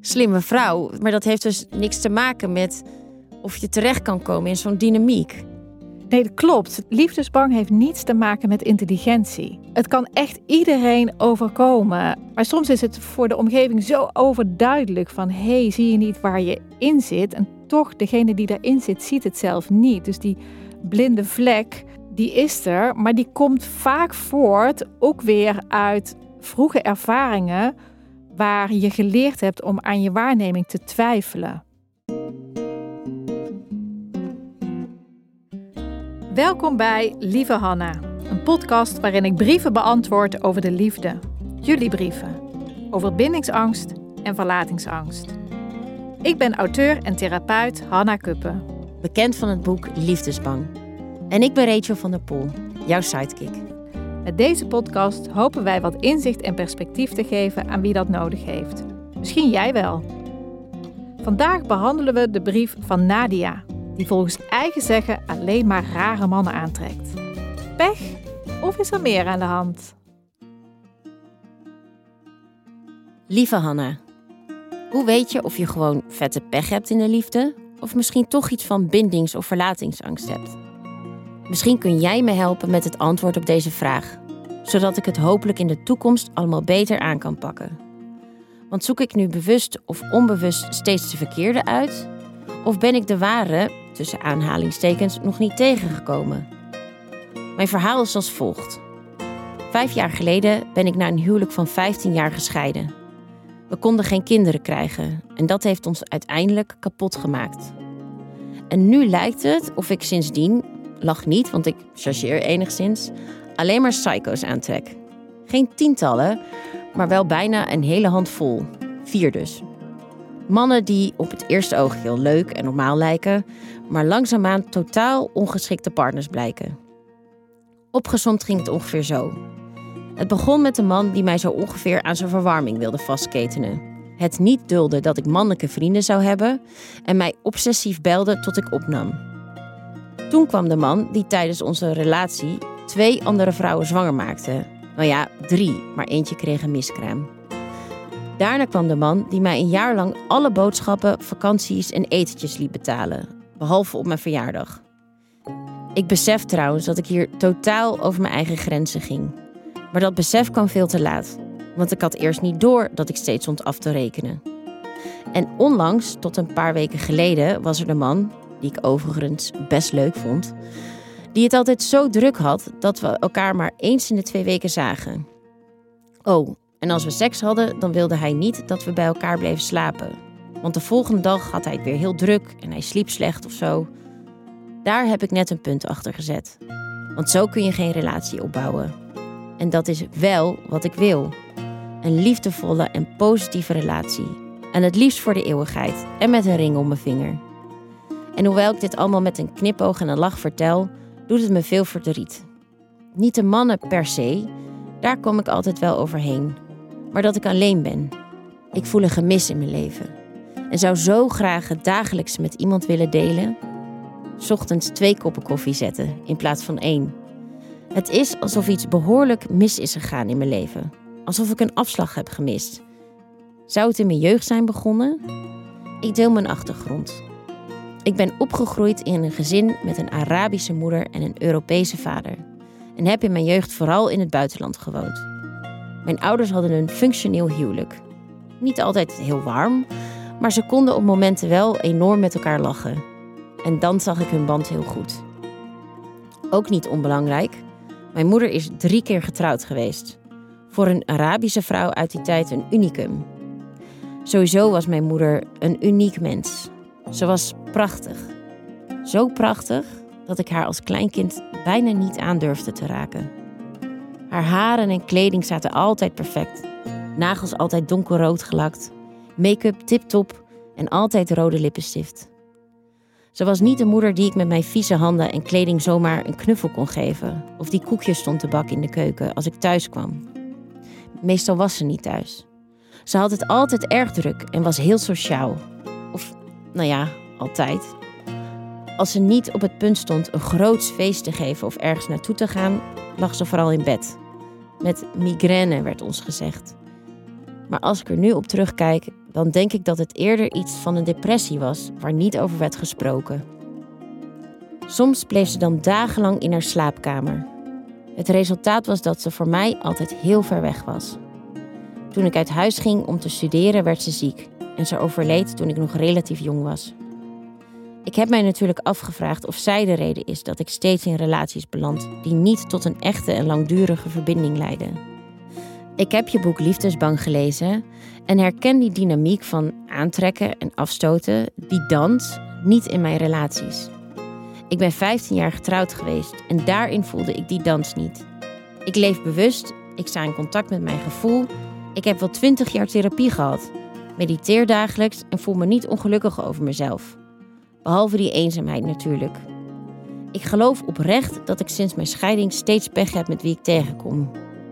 slimme vrouw, maar dat heeft dus niks te maken met of je terecht kan komen in zo'n dynamiek. Nee, dat klopt. Liefdesbang heeft niets te maken met intelligentie. Het kan echt iedereen overkomen. Maar soms is het voor de omgeving zo overduidelijk van... hé, hey, zie je niet waar je in zit? En toch, degene die daarin zit, ziet het zelf niet. Dus die blinde vlek, die is er, maar die komt vaak voort ook weer uit vroege ervaringen waar je geleerd hebt om aan je waarneming te twijfelen. Welkom bij Lieve Hanna, een podcast waarin ik brieven beantwoord over de liefde. Jullie brieven. Over bindingsangst en verlatingsangst. Ik ben auteur en therapeut Hanna Kuppen. Bekend van het boek Liefdesbang. En ik ben Rachel van der Poel, jouw sidekick. Met deze podcast hopen wij wat inzicht en perspectief te geven aan wie dat nodig heeft. Misschien jij wel. Vandaag behandelen we de brief van Nadia, die volgens eigen zeggen alleen maar rare mannen aantrekt. Pech of is er meer aan de hand? Lieve Hanna, hoe weet je of je gewoon vette pech hebt in de liefde of misschien toch iets van bindings- of verlatingsangst hebt? Misschien kun jij me helpen met het antwoord op deze vraag, zodat ik het hopelijk in de toekomst allemaal beter aan kan pakken. Want zoek ik nu bewust of onbewust steeds de verkeerde uit? Of ben ik de ware, tussen aanhalingstekens, nog niet tegengekomen? Mijn verhaal is als volgt. Vijf jaar geleden ben ik na een huwelijk van 15 jaar gescheiden. We konden geen kinderen krijgen en dat heeft ons uiteindelijk kapot gemaakt. En nu lijkt het of ik sindsdien, lach niet, want ik chargeer enigszins, alleen maar psycho's aantrek. Geen tientallen, maar wel bijna een hele handvol. Vier dus. Mannen die op het eerste oog heel leuk en normaal lijken, maar langzaamaan totaal ongeschikte partners blijken. Opgezond ging het ongeveer zo. Het begon met een man die mij zo ongeveer aan zijn verwarming wilde vastketenen. Het niet dulde dat ik mannelijke vrienden zou hebben en mij obsessief belde tot ik opnam. Toen kwam de man die tijdens onze relatie twee andere vrouwen zwanger maakte. Nou ja, drie, maar eentje kreeg een miskraam. Daarna kwam de man die mij een jaar lang alle boodschappen, vakanties en etentjes liet betalen, behalve op mijn verjaardag. Ik besef trouwens dat ik hier totaal over mijn eigen grenzen ging. Maar dat besef kwam veel te laat, want ik had eerst niet door dat ik steeds stond af te rekenen. En onlangs, tot een paar weken geleden, was er de man, die ik overigens best leuk vond, die het altijd zo druk had dat we elkaar maar eens in de twee weken zagen. Oh, en als we seks hadden, dan wilde hij niet dat we bij elkaar bleven slapen. Want de volgende dag had hij het weer heel druk en hij sliep slecht of zo. Daar heb ik net een punt achter gezet. Want zo kun je geen relatie opbouwen. En dat is wel wat ik wil. Een liefdevolle en positieve relatie. En het liefst voor de eeuwigheid en met een ring om mijn vinger. En hoewel ik dit allemaal met een knipoog en een lach vertel, doet het me veel verdriet. Niet de mannen per se, daar kom ik altijd wel overheen. Maar dat ik alleen ben. Ik voel een gemis in mijn leven. En zou zo graag het dagelijks met iemand willen delen. Ochtends twee koppen koffie zetten in plaats van één. Het is alsof iets behoorlijk mis is gegaan in mijn leven. Alsof ik een afslag heb gemist. Zou het in mijn jeugd zijn begonnen? Ik deel mijn achtergrond. Ik ben opgegroeid in een gezin met een Arabische moeder en een Europese vader. En heb in mijn jeugd vooral in het buitenland gewoond. Mijn ouders hadden een functioneel huwelijk. Niet altijd heel warm, maar ze konden op momenten wel enorm met elkaar lachen. En dan zag ik hun band heel goed. Ook niet onbelangrijk, mijn moeder is drie keer getrouwd geweest. Voor een Arabische vrouw uit die tijd een unicum. Sowieso was mijn moeder een uniek mens. Ze was prachtig. Zo prachtig dat ik haar als kleinkind bijna niet aandurfde te raken. Haar haren en kleding zaten altijd perfect. Nagels altijd donkerrood gelakt. Make-up tip-top en altijd rode lippenstift. Ze was niet de moeder die ik met mijn vieze handen en kleding zomaar een knuffel kon geven, of die koekjes stond te bakken in de keuken als ik thuis kwam. Meestal was ze niet thuis. Ze had het altijd erg druk en was heel sociaal. Nou ja, altijd. Als ze niet op het punt stond een groots feest te geven of ergens naartoe te gaan, lag ze vooral in bed. Met migraine werd ons gezegd. Maar als ik er nu op terugkijk, dan denk ik dat het eerder iets van een depressie was waar niet over werd gesproken. Soms bleef ze dan dagenlang in haar slaapkamer. Het resultaat was dat ze voor mij altijd heel ver weg was. Toen ik uit huis ging om te studeren, werd ze ziek en ze overleed toen ik nog relatief jong was. Ik heb mij natuurlijk afgevraagd of zij de reden is dat ik steeds in relaties beland die niet tot een echte en langdurige verbinding leiden. Ik heb je boek Liefdesbang gelezen en herken die dynamiek van aantrekken en afstoten, die dans, niet in mijn relaties. Ik ben 15 jaar getrouwd geweest en daarin voelde ik die dans niet. Ik leef bewust, ik sta in contact met mijn gevoel. Ik heb wel 20 jaar therapie gehad, mediteer dagelijks en voel me niet ongelukkig over mezelf. Behalve die eenzaamheid natuurlijk. Ik geloof oprecht dat ik sinds mijn scheiding steeds pech heb met wie ik tegenkom.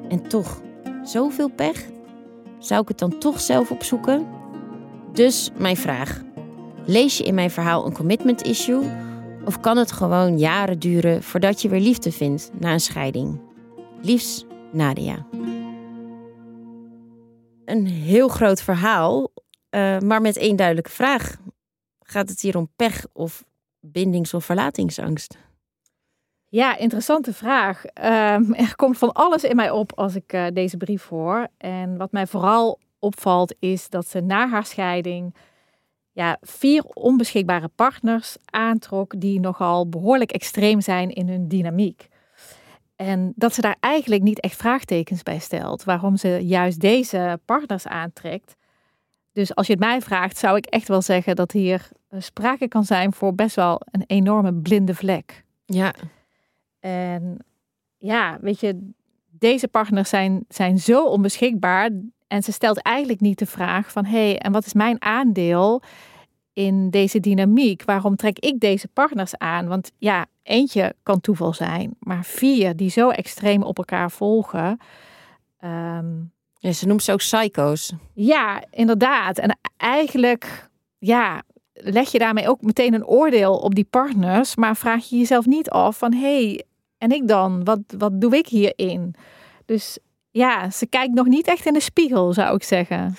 En toch, zoveel pech? Zou ik het dan toch zelf opzoeken? Dus mijn vraag. Lees je in mijn verhaal een commitment issue? Of kan het gewoon jaren duren voordat je weer liefde vindt na een scheiding? Liefs, Nadia. Een heel groot verhaal, uh, maar met één duidelijke vraag. Gaat het hier om pech of bindings- of verlatingsangst? Ja, interessante vraag. Um, er komt van alles in mij op als ik uh, deze brief hoor. En wat mij vooral opvalt is dat ze na haar scheiding ja, vier onbeschikbare partners aantrok die nogal behoorlijk extreem zijn in hun dynamiek. En dat ze daar eigenlijk niet echt vraagtekens bij stelt waarom ze juist deze partners aantrekt. Dus als je het mij vraagt, zou ik echt wel zeggen dat hier sprake kan zijn voor best wel een enorme blinde vlek. Ja. En ja, weet je, deze partners zijn, zijn zo onbeschikbaar. En ze stelt eigenlijk niet de vraag van hé, hey, en wat is mijn aandeel in deze dynamiek? Waarom trek ik deze partners aan? Want ja, eentje kan toeval zijn, maar vier die zo extreem op elkaar volgen. Um, ja, ze noemt ze ook psycho's. Ja, inderdaad. En eigenlijk, ja, leg je daarmee ook meteen een oordeel op die partners, maar vraag je jezelf niet af van hé, hey, en ik dan? Wat, wat doe ik hierin? Dus ja, ze kijkt nog niet echt in de spiegel, zou ik zeggen.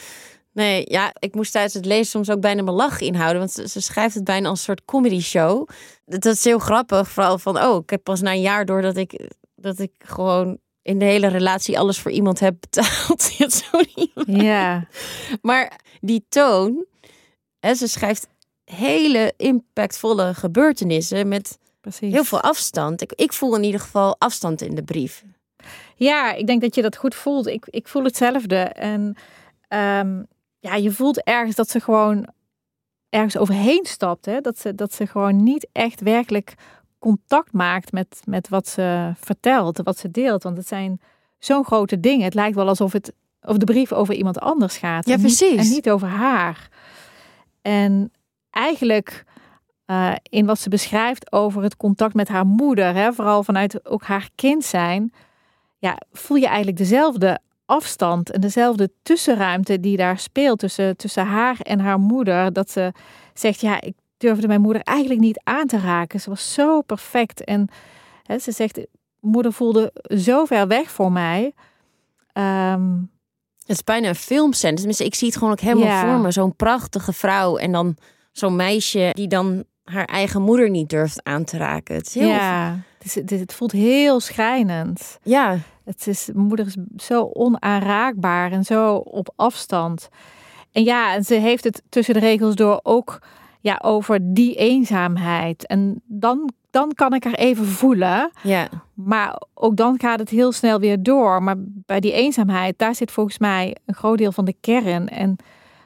Nee, ja, ik moest tijdens het lezen soms ook bijna mijn lach inhouden. Want ze, schrijft het bijna als een soort comedy show. Dat is heel grappig. Vooral van, oh, ik heb pas na een jaar door dat ik, dat ik gewoon in de hele relatie alles voor iemand heb betaald. Ja. Maar die toon, hè, ze schrijft hele impactvolle gebeurtenissen met Precies. heel veel afstand. Ik, ik voel in ieder geval afstand in de brief. Ja, ik denk dat je dat goed voelt. Ik, ik voel hetzelfde. En ehm, ja, je voelt ergens dat ze gewoon ergens overheen stapt. Hè? Dat, ze, dat ze gewoon niet echt werkelijk contact maakt met, met wat ze vertelt, wat ze deelt. Want het zijn zo'n grote dingen. Het lijkt wel alsof het of de brief over iemand anders gaat. Ja, en precies. Niet, en niet over haar. En eigenlijk uh, in wat ze beschrijft over het contact met haar moeder, hè, vooral vanuit ook haar kind zijn, ja, voel je eigenlijk dezelfde afstand en dezelfde tussenruimte die daar speelt tussen, tussen haar en haar moeder. Dat ze zegt, ja, ik durfde mijn moeder eigenlijk niet aan te raken. Ze was zo perfect. En hè, ze zegt, moeder voelde zo ver weg voor mij. Um, het is bijna een filmscène. Tenminste, ik zie het gewoon ook helemaal ja. voor me. Zo'n prachtige vrouw en dan zo'n meisje die dan haar eigen moeder niet durft aan te raken. Het is heel... Ja, het, is, het, voelt heel schrijnend. Ja. Het is, moeder is zo onaanraakbaar en zo op afstand. En ja, en ze heeft het tussen de regels door ook ja, over die eenzaamheid. En dan, dan kan ik haar even voelen. Ja. Maar ook dan gaat het heel snel weer door. Maar bij die eenzaamheid, daar zit volgens mij een groot deel van de kern. En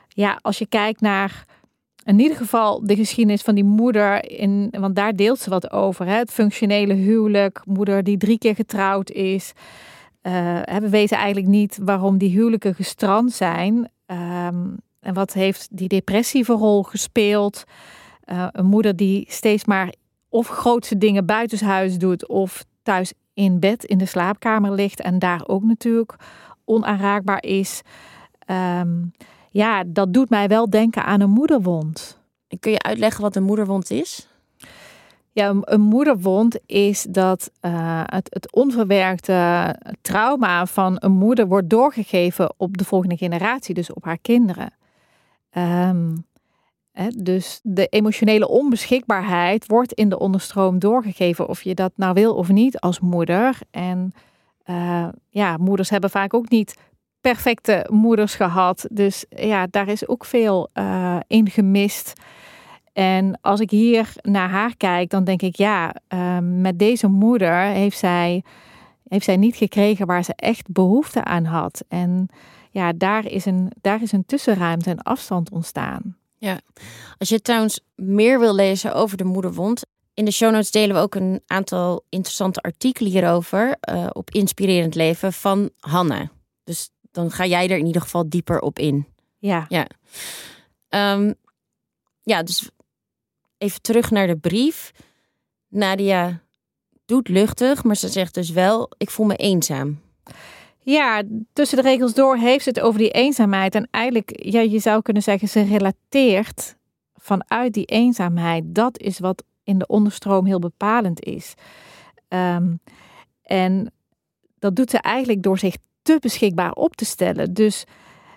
ja, als je kijkt naar in ieder geval de geschiedenis van die moeder, in, want daar deelt ze wat over. Hè? Het functionele huwelijk, moeder die drie keer getrouwd is. Uh, we weten eigenlijk niet waarom die huwelijken gestrand zijn. Um, en wat heeft die depressieve rol gespeeld? Uh, een moeder die steeds maar of grootste dingen buitenshuis doet of thuis in bed in de slaapkamer ligt en daar ook natuurlijk onaanraakbaar is. Um, ja, dat doet mij wel denken aan een moederwond. Kun je uitleggen wat een moederwond is? Ja, een, moederwond is dat uh, het, het onverwerkte trauma van een moeder wordt doorgegeven op de volgende generatie, dus op haar kinderen. Um, hè, dus de emotionele onbeschikbaarheid wordt in de onderstroom doorgegeven, of je dat nou wil of niet als moeder. En uh, ja, moeders hebben vaak ook niet perfecte moeders gehad. Dus ja, daar is ook veel uh, in gemist. En als ik hier naar haar kijk, dan denk ik, ja, uh, met deze moeder heeft zij, heeft zij niet gekregen waar ze echt behoefte aan had. En ja, daar is een, daar is een tussenruimte en afstand ontstaan. Ja, als je trouwens meer wil lezen over de moederwond, in de show notes delen we ook een aantal interessante artikelen hierover uh, op inspirerend leven van Hanne. Dus dan ga jij er in ieder geval dieper op in. Ja. Ja. Um, ja, dus even terug naar de brief. Nadia doet luchtig, maar ze zegt dus wel: ik voel me eenzaam. Ja, tussen de regels door heeft ze het over die eenzaamheid. En eigenlijk, ja, je zou kunnen zeggen, ze relateert vanuit die eenzaamheid. Dat is wat in de onderstroom heel bepalend is. Um, en dat doet ze eigenlijk door zich te beschikbaar op te stellen. Dus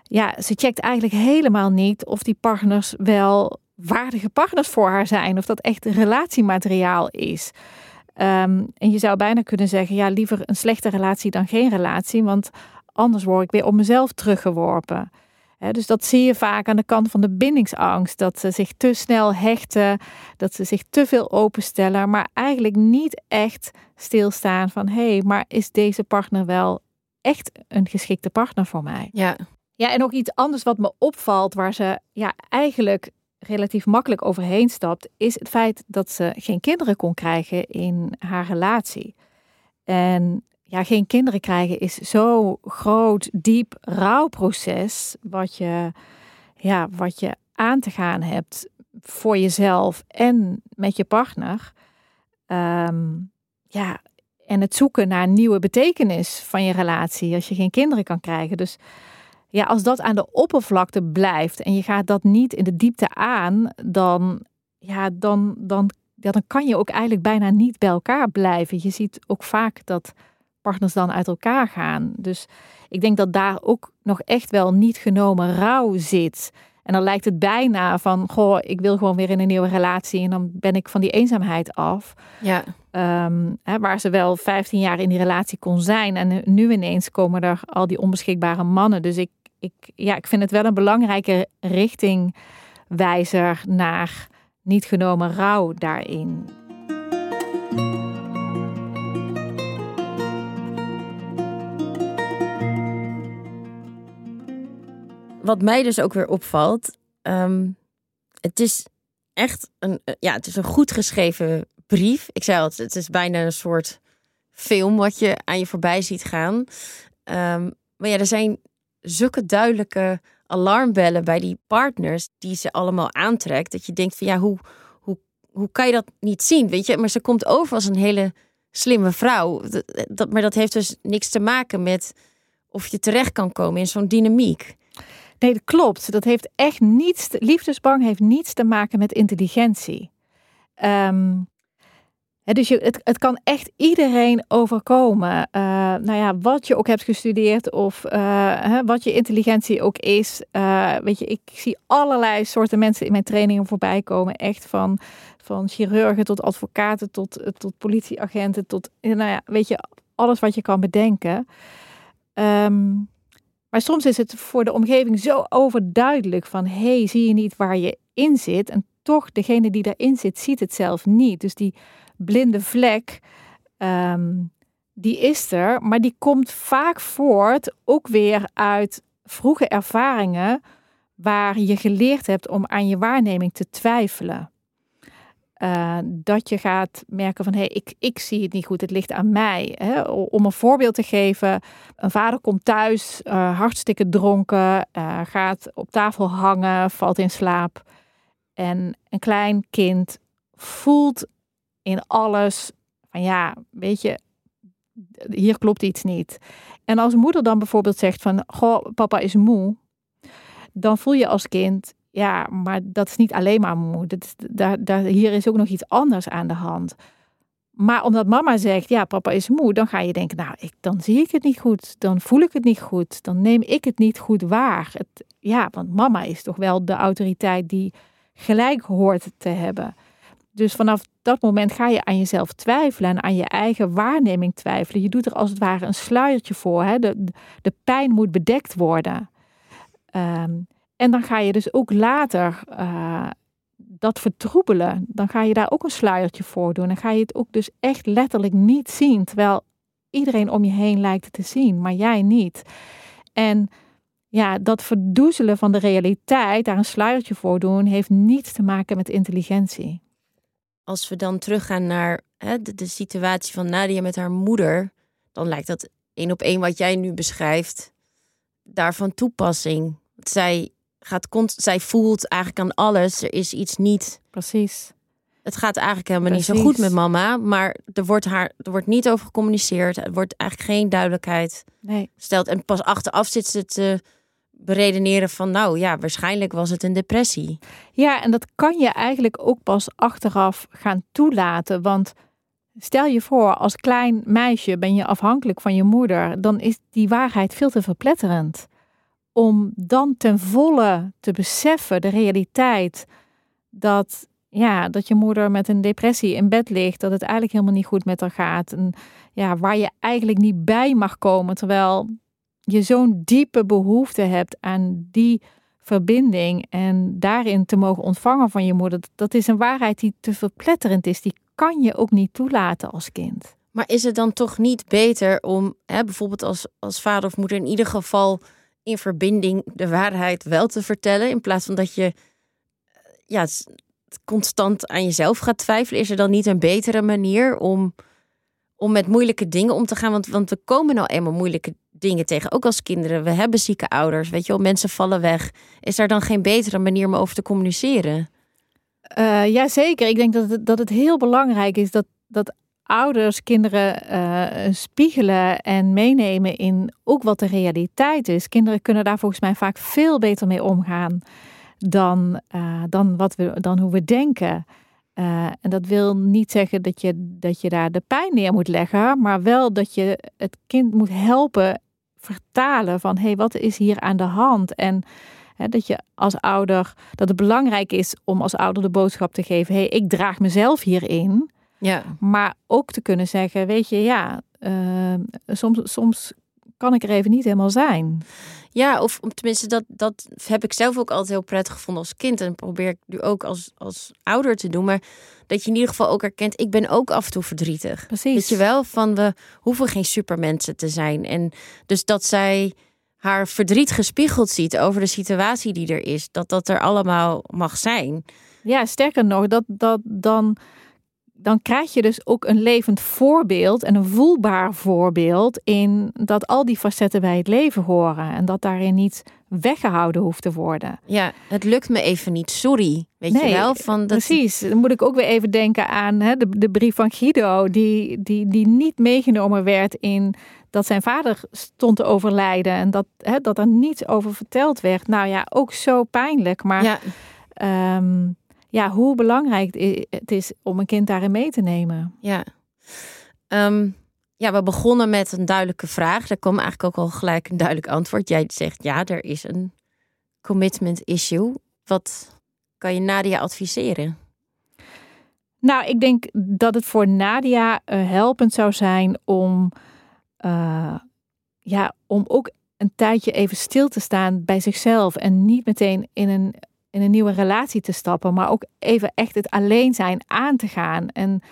ja, ze checkt eigenlijk helemaal niet of die partners wel waardige partners voor haar zijn. Of dat echt relatiemateriaal is. Um, en je zou bijna kunnen zeggen, ja, liever een slechte relatie dan geen relatie. Want anders word ik weer op mezelf teruggeworpen. dus dat zie je vaak aan de kant van de bindingsangst. Dat ze zich te snel hechten, dat ze zich te veel openstellen, maar eigenlijk niet echt stilstaan van hé, hey, maar is deze partner wel echt een geschikte partner voor mij. Ja. Ja, en nog iets anders wat me opvalt, waar ze ja, eigenlijk relatief makkelijk overheen stapt, is het feit dat ze geen kinderen kon krijgen in haar relatie. En ja, geen kinderen krijgen is zo'n groot, diep rouwproces, wat je, ja, wat je aan te gaan hebt voor jezelf en met je partner. Um, ja, en het zoeken naar een nieuwe betekenis van je relatie als je geen kinderen kan krijgen. Dus ja, als dat aan de oppervlakte blijft en je gaat dat niet in de diepte aan, dan, ja, dan, dan, dan kan je ook eigenlijk bijna niet bij elkaar blijven. Je ziet ook vaak dat partners dan uit elkaar gaan. Dus ik denk dat daar ook nog echt wel niet genomen rouw zit. En dan lijkt het bijna van, goh, ik wil gewoon weer in een nieuwe relatie en dan ben ik van die eenzaamheid af. Ja. Um, hè, waar ze wel 15 jaar in die relatie kon zijn en nu ineens komen er al die onbeschikbare mannen. Dus ik, ik, ja, ik vind het wel een belangrijke richtingwijzer naar niet genomen rouw daarin. wat mij dus ook weer opvalt, um, het is echt een, eh, ja, het is een goed geschreven brief. Ik zei al, het is bijna een soort film wat je aan je voorbij ziet gaan. Um, maar ja, er zijn zulke duidelijke alarmbellen bij die partners die ze allemaal aantrekt. Dat je denkt van ja, hoe, hoe, hoe kan je dat niet zien? Weet je, maar ze komt over als een hele slimme vrouw. Dat, dat, maar dat heeft dus niks te maken met of je terecht kan komen in zo'n dynamiek. Nee, dat klopt. Dat heeft echt niets. Liefdesbang heeft niets te maken met intelligentie. Um, dus het, kan echt iedereen overkomen. Uh, nou ja, wat je ook hebt gestudeerd of uh, wat je intelligentie ook is. Uh, weet je, ik zie allerlei soorten mensen in mijn trainingen voorbij komen. Echt van, van chirurgen tot advocaten tot, tot politieagenten tot, nou ja, weet je, alles wat je kan bedenken. Um, maar soms is het voor de omgeving zo overduidelijk van hé, hey, zie je niet waar je in zit? En toch, degene die daarin zit, ziet het zelf niet. Dus die blinde vlek, ehm, die is er, maar die komt vaak voort ook weer uit vroege ervaringen waar je geleerd hebt om aan je waarneming te twijfelen. Uh, dat je gaat merken van hé, hey, ik, ik zie het niet goed, het ligt aan mij. Hè? Om een voorbeeld te geven, een vader komt thuis, uh, hartstikke dronken, uh, gaat op tafel hangen, valt in slaap. En een klein kind voelt in alles van ja, weet je, hier klopt iets niet. En als moeder dan bijvoorbeeld zegt van, goh, papa is moe, dan voel je als kind, ja, maar dat is niet alleen maar moe. Dat, daar, daar, hier is ook nog iets anders aan de hand. Maar omdat mama zegt, ja, papa is moe, dan ga je denken, nou, ik, dan zie ik het niet goed, dan voel ik het niet goed, dan neem ik het niet goed waar. Het, ja, want mama is toch wel de autoriteit die gelijk hoort te hebben. Dus vanaf dat moment ga je aan jezelf twijfelen en aan je eigen waarneming twijfelen. Je doet er als het ware een sluiertje voor. Hè? De, de pijn moet bedekt worden. Ehm, en dan ga je dus ook later uh, dat vertroebelen. Dan ga je daar ook een sluiertje voor doen. En ga je het ook dus echt letterlijk niet zien. Terwijl iedereen om je heen lijkt het te zien, maar jij niet. En ja, dat verdoezelen van de realiteit, daar een sluiertje voor doen, heeft niets te maken met intelligentie. Als we dan teruggaan naar hè, de, de, situatie van Nadia met haar moeder, dan lijkt dat één op één wat jij nu beschrijft, daarvan toepassing. Zij, gaat zij voelt eigenlijk aan alles, er is iets niet. Precies. Het gaat eigenlijk helemaal niet zo goed met mama, maar er wordt, haar, er wordt niet over gecommuniceerd. Er wordt eigenlijk geen duidelijkheid nee. gesteld. En pas achteraf zit ze te beredeneren van nou ja, waarschijnlijk was het een depressie. Ja, en dat kan je eigenlijk ook pas achteraf gaan toelaten. Want stel je voor, als klein meisje ben je afhankelijk van je moeder, dan is die waarheid veel te verpletterend. Om dan ten volle te beseffen, de realiteit, dat, ja, dat je moeder met een depressie in bed ligt, dat het eigenlijk helemaal niet goed met haar gaat. En ja, waar je eigenlijk niet bij mag komen, terwijl je zo'n diepe behoefte hebt aan die verbinding en daarin te mogen ontvangen van je moeder, dat is een waarheid die te verpletterend is. Die kan je ook niet toelaten als kind. Maar is het dan toch niet beter om hè, bijvoorbeeld als, als vader of moeder in ieder geval in verbinding de waarheid wel te vertellen, in plaats van dat je ja, constant aan jezelf gaat twijfelen? Is er dan niet een betere manier om, om met moeilijke dingen om te gaan? Want, want we komen nou eenmaal moeilijke dingen tegen. Ook als kinderen. We hebben zieke ouders. Weet je wel, mensen vallen weg. Is er dan geen betere manier om over te communiceren? Uh, ja, zeker. Ik denk dat het, dat het heel belangrijk is dat, dat ouders kinderen uh, spiegelen en meenemen in ook wat de realiteit is. Kinderen kunnen daar volgens mij vaak veel beter mee omgaan dan, uh, dan, wat we, dan hoe we denken. En dat wil niet zeggen dat je, dat je daar de pijn neer moet leggen, maar wel dat je het kind moet helpen vertalen van hé, hey, wat is hier aan de hand? En hè, dat je als ouder, dat het belangrijk is om als ouder de boodschap te geven, hé, hey, ik draag mezelf hierin. Ja. Maar ook te kunnen zeggen, weet je, ja, uh, soms, soms kan ik er even niet helemaal zijn. Ja, of tenminste, dat, dat heb ik zelf ook altijd heel prettig gevonden als kind. En probeer ik nu ook als, als ouder te doen. Maar dat je in ieder geval ook herkent, ik ben ook af en toe verdrietig. Precies. Weet je wel, van we hoeven geen supermensen te zijn. En dus dat zij haar verdriet gespiegeld ziet over de situatie die er is. Dat dat er allemaal mag zijn. Ja, sterker nog, dat, dat dan dan krijg je dus ook een levend voorbeeld en een voelbaar voorbeeld in dat al die facetten bij het leven horen en dat daarin niet weggehouden hoeft te worden. Ja, het lukt me even niet, sorry. Weet je wel? Van dat... Precies, dan moet ik ook weer even denken aan hè, de, de brief van Guido, die, die, die niet meegenomen werd in dat zijn vader stond te overlijden en dat, hè, dat er niets over verteld werd. Nou ja, ook zo pijnlijk, maar... Ja. Ehm, ja, hoe belangrijk het is om een kind daarin mee te nemen. Ja. Ehm, ja, we begonnen met een duidelijke vraag. Daar kwam eigenlijk ook al gelijk een duidelijk antwoord. Jij zegt ja, er is een commitment issue. Wat kan je Nadia adviseren? Nou, ik denk dat het voor Nadia uh, helpend zou zijn om, uh, ja, om ook een tijdje even stil te staan bij zichzelf en niet meteen in een in een nieuwe relatie te stappen, maar ook even echt het alleen zijn aan te gaan. En,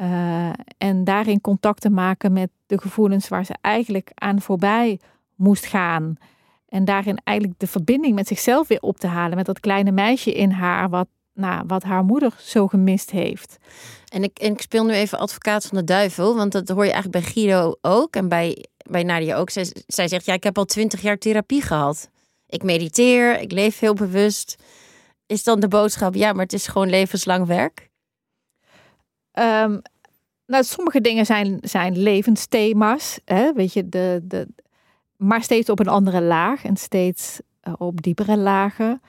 uh, en daarin contact te maken met de gevoelens waar ze eigenlijk aan voorbij moest gaan. En daarin eigenlijk de verbinding met zichzelf weer op te halen. Met dat kleine meisje in haar, wat nou, wat haar moeder zo gemist heeft. En ik, en ik speel nu even advocaat van de duivel, want dat hoor je eigenlijk bij Guido ook en bij, bij Nadia ook. Zij zegt, ja, ik heb al twintig jaar therapie gehad. Ik mediteer, ik leef heel bewust. Is dan de boodschap, ja, maar het is gewoon levenslang werk? Um, nou, sommige dingen zijn, zijn levensthema's, hè? weet je, de, de, maar steeds op een andere laag en steeds uh, op diepere lagen.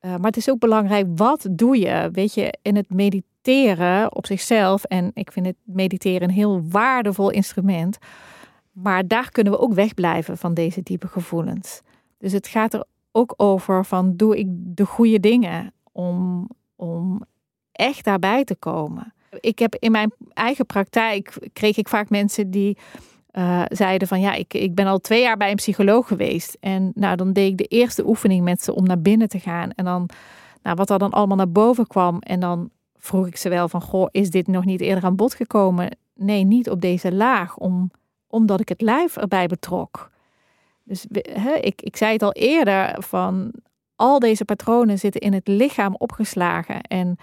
Uh, maar het is ook belangrijk, wat doe je? Weet je, in het mediteren op zichzelf, en ik vind het mediteren een heel waardevol instrument, maar daar kunnen we ook wegblijven van deze diepe gevoelens. Dus het gaat er ook over van, doe ik de goede dingen om, om echt daarbij te komen? Ik heb in mijn eigen praktijk, kreeg ik vaak mensen die uh, zeiden van ja, ik, ik ben al twee jaar bij een psycholoog geweest. En nou, dan deed ik de eerste oefening met ze om naar binnen te gaan. En dan, nou, wat er dan allemaal naar boven kwam. En dan vroeg ik ze wel van, goh, is dit nog niet eerder aan bod gekomen? Nee, niet op deze laag, om, omdat ik het lijf erbij betrok. Dus ik, ik zei het al eerder, van al deze patronen zitten in het lichaam opgeslagen. En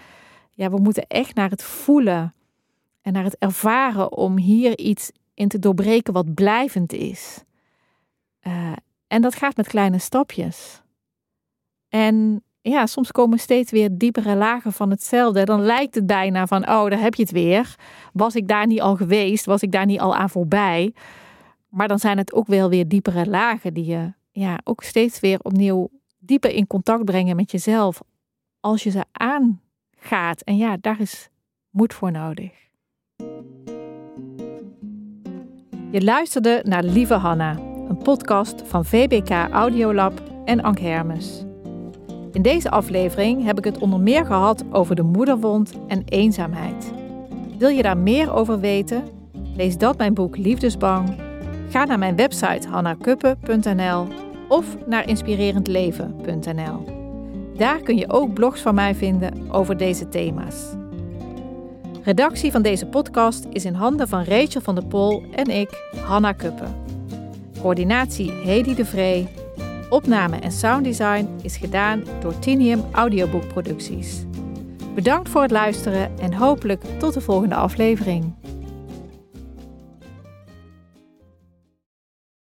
ja, we moeten echt naar het voelen en naar het ervaren om hier iets in te doorbreken wat blijvend is. Uh, en dat gaat met kleine stapjes. En ja, soms komen steeds weer diepere lagen van hetzelfde. Dan lijkt het bijna van, oh, daar heb je het weer. Was ik daar niet al geweest? Was ik daar niet al aan voorbij? Maar dan zijn het ook wel weer diepere lagen die je ja, ook steeds weer opnieuw dieper in contact brengen met jezelf. Als je ze aangaat. En ja, daar is moed voor nodig. Je luisterde naar Lieve Hanna, een podcast van VBK Audiolab en Ank Hermes. In deze aflevering heb ik het onder meer gehad over de moederwond en eenzaamheid. Wil je daar meer over weten? Lees dat mijn boek Liefdesbang. Ga naar mijn website hannakuppen.nl of naar inspirerendleven.nl. Daar kun je ook blogs van mij vinden over deze thema's. Redactie van deze podcast is in handen van Rachel van der Pol en ik, Hanna Kuppen. Coördinatie Hedy de Vree. Opname en sounddesign is gedaan door Tinium Audioboekproducties. Bedankt voor het luisteren en hopelijk tot de volgende aflevering.